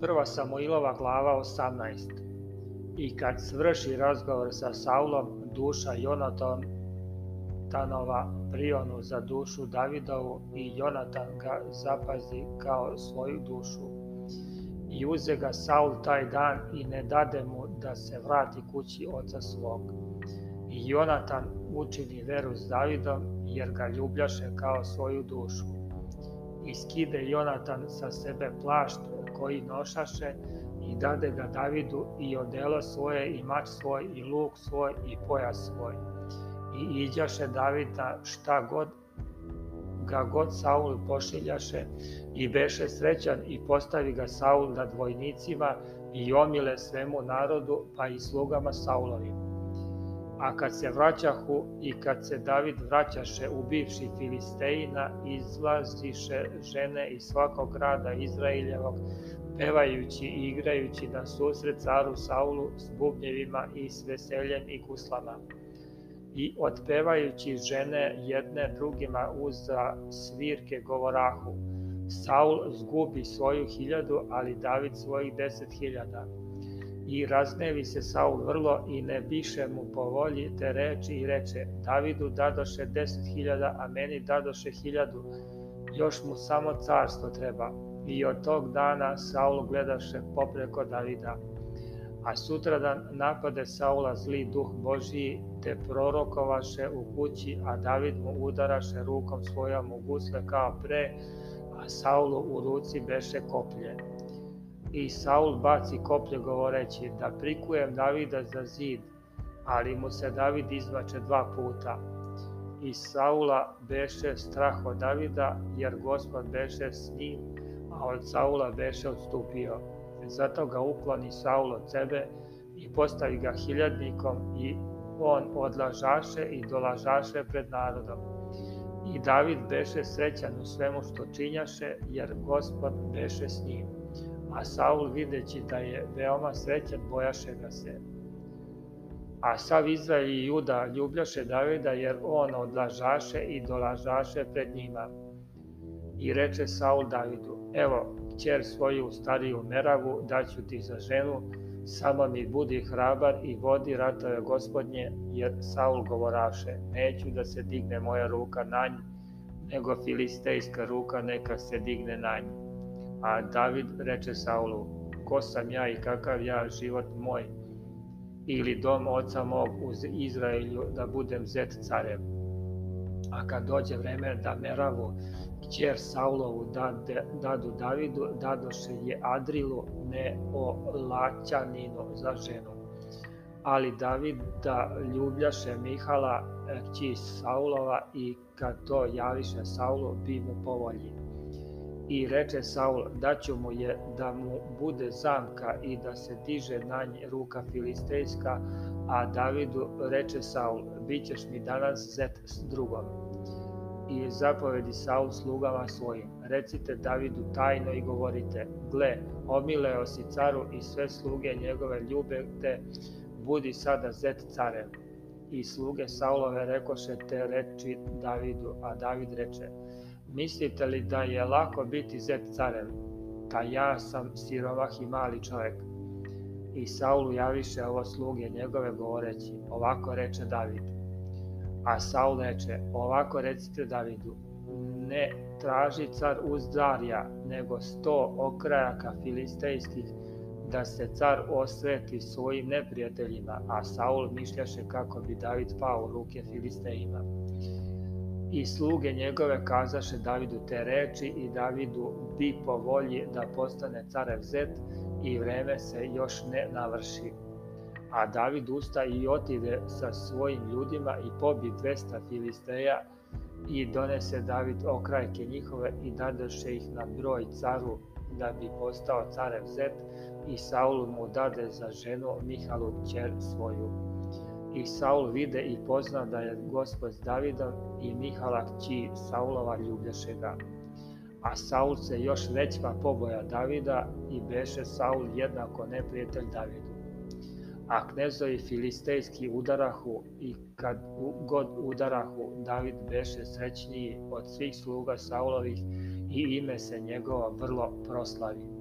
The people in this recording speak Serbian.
Prva Samuilova glava 18 I kad svrši razgovor sa Saulom, duša Jonatan Jonatanova prionu za dušu Davidovu i Jonatan ga zapazi kao svoju dušu. I uze ga Saul taj dan i ne dade mu da se vrati kući oca svog. I Jonatan učini veru s Davidom jer ga ljubljaše kao svoju dušu. I skide Jonatan sa sebe plašt koji nošaše i dade ga Davidu i odelo svoje i mač svoj i luk svoj i pojas svoj i iđaše Davida šta god ga god Saul pošiljaše i beše srećan i postavi ga Saul nad vojnicima i omile svemu narodu pa i slugama Saulovim. A kad se vraćahu i kad se David vraćaše ubivši Filistejina, izlaziše žene iz svakog grada Izraeljevog, pevajući i igrajući na susret caru Saulu s bubnjevima i s veseljem i kuslama i otpevajući žene jedne drugima uz svirke govorahu. Saul zgubi svoju hiljadu, ali David svojih deset hiljada. I raznevi se Saul vrlo i ne biše mu po volji te reči i reče, Davidu dadoše deset hiljada, a meni dadoše hiljadu, još mu samo carstvo treba. I od tog dana Saul gledaše popreko Davida a sutradan napade Saula zli duh Božiji, te prorokovaše u kući, a David mu udaraše rukom svojom u gusle kao pre, a Saulu u ruci beše koplje. I Saul baci koplje govoreći da prikujem Davida za zid, ali mu se David izvače dva puta. I Saula beše strah od Davida, jer gospod beše s njim, a od Saula beše odstupio. Zato ga ukloni Saul od sebe i postavi ga hiljadnikom i on odlažaše i dolažaše pred narodom. I David beše srećan u svemu što činjaše, jer gospod beše s njim. A Saul videći da je veoma srećan, bojaše ga se. A sav Izrael i Juda ljubljaše Davida, jer on odlažaše i dolažaše pred njima. I reče Saul Davidu, evo, kćer svoju stariju Meravu daću ti za ženu, samo mi budi hrabar i vodi ratove gospodnje, jer Saul govoraše, neću da se digne moja ruka na nj, nego filistejska ruka neka se digne na nj. A David reče Saulu, ko sam ja i kakav ja život moj, ili dom oca mog uz Izraelju da budem zet carem. A kad dođe vreme da Meravu kćer Saulovu dade, dadu Davidu, dadoše je Adrilu ne o Laćaninu za ženu. Ali David da ljubljaše Mihala, kći Saulova, i kad to javiše Saulu, bi mu povolji. I reče Saul, daću mu je da mu bude zamka i da se diže na nje ruka filistejska, a Davidu reče Saul, bit ćeš mi danas zet s drugom i zapovedi Saul slugama svojim. Recite Davidu tajno i govorite, gle, omileo si caru i sve sluge njegove ljube te, budi sada zet carem. I sluge Saulove rekoše te reči Davidu, a David reče, mislite li da je lako biti zet carem? Pa ja sam sirovah i mali čovek. I Saulu javiše ovo sluge njegove govoreći, ovako reče David, A Saul reče, ovako recite Davidu, ne traži car uzdarja, nego sto okrajaka filistejskih, da se car osveti svojim neprijateljima, a Saul mišljaše kako bi David pao u ruke filistejima. I sluge njegove kazaše Davidu te reči i Davidu bi po volji da postane carev zet i vreme se još ne navrši. A David usta i otide sa svojim ljudima i pobi 200 Filisteja i donese David okrajke njihove i dadoše ih na broj caru da bi postao carev Zet i Saul mu dade za ženu Mihalu ćer svoju. I Saul vide i pozna da je gospod s Davidom i Mihala kći Saulova ljubljaše ga. A Saul se još većva poboja Davida i beše Saul jednako neprijatelj Davidu. A knezovi filistejski udarahu i kad god udarahu David beše srećniji od svih sluga Saulovih i ime se njegova vrlo proslavi.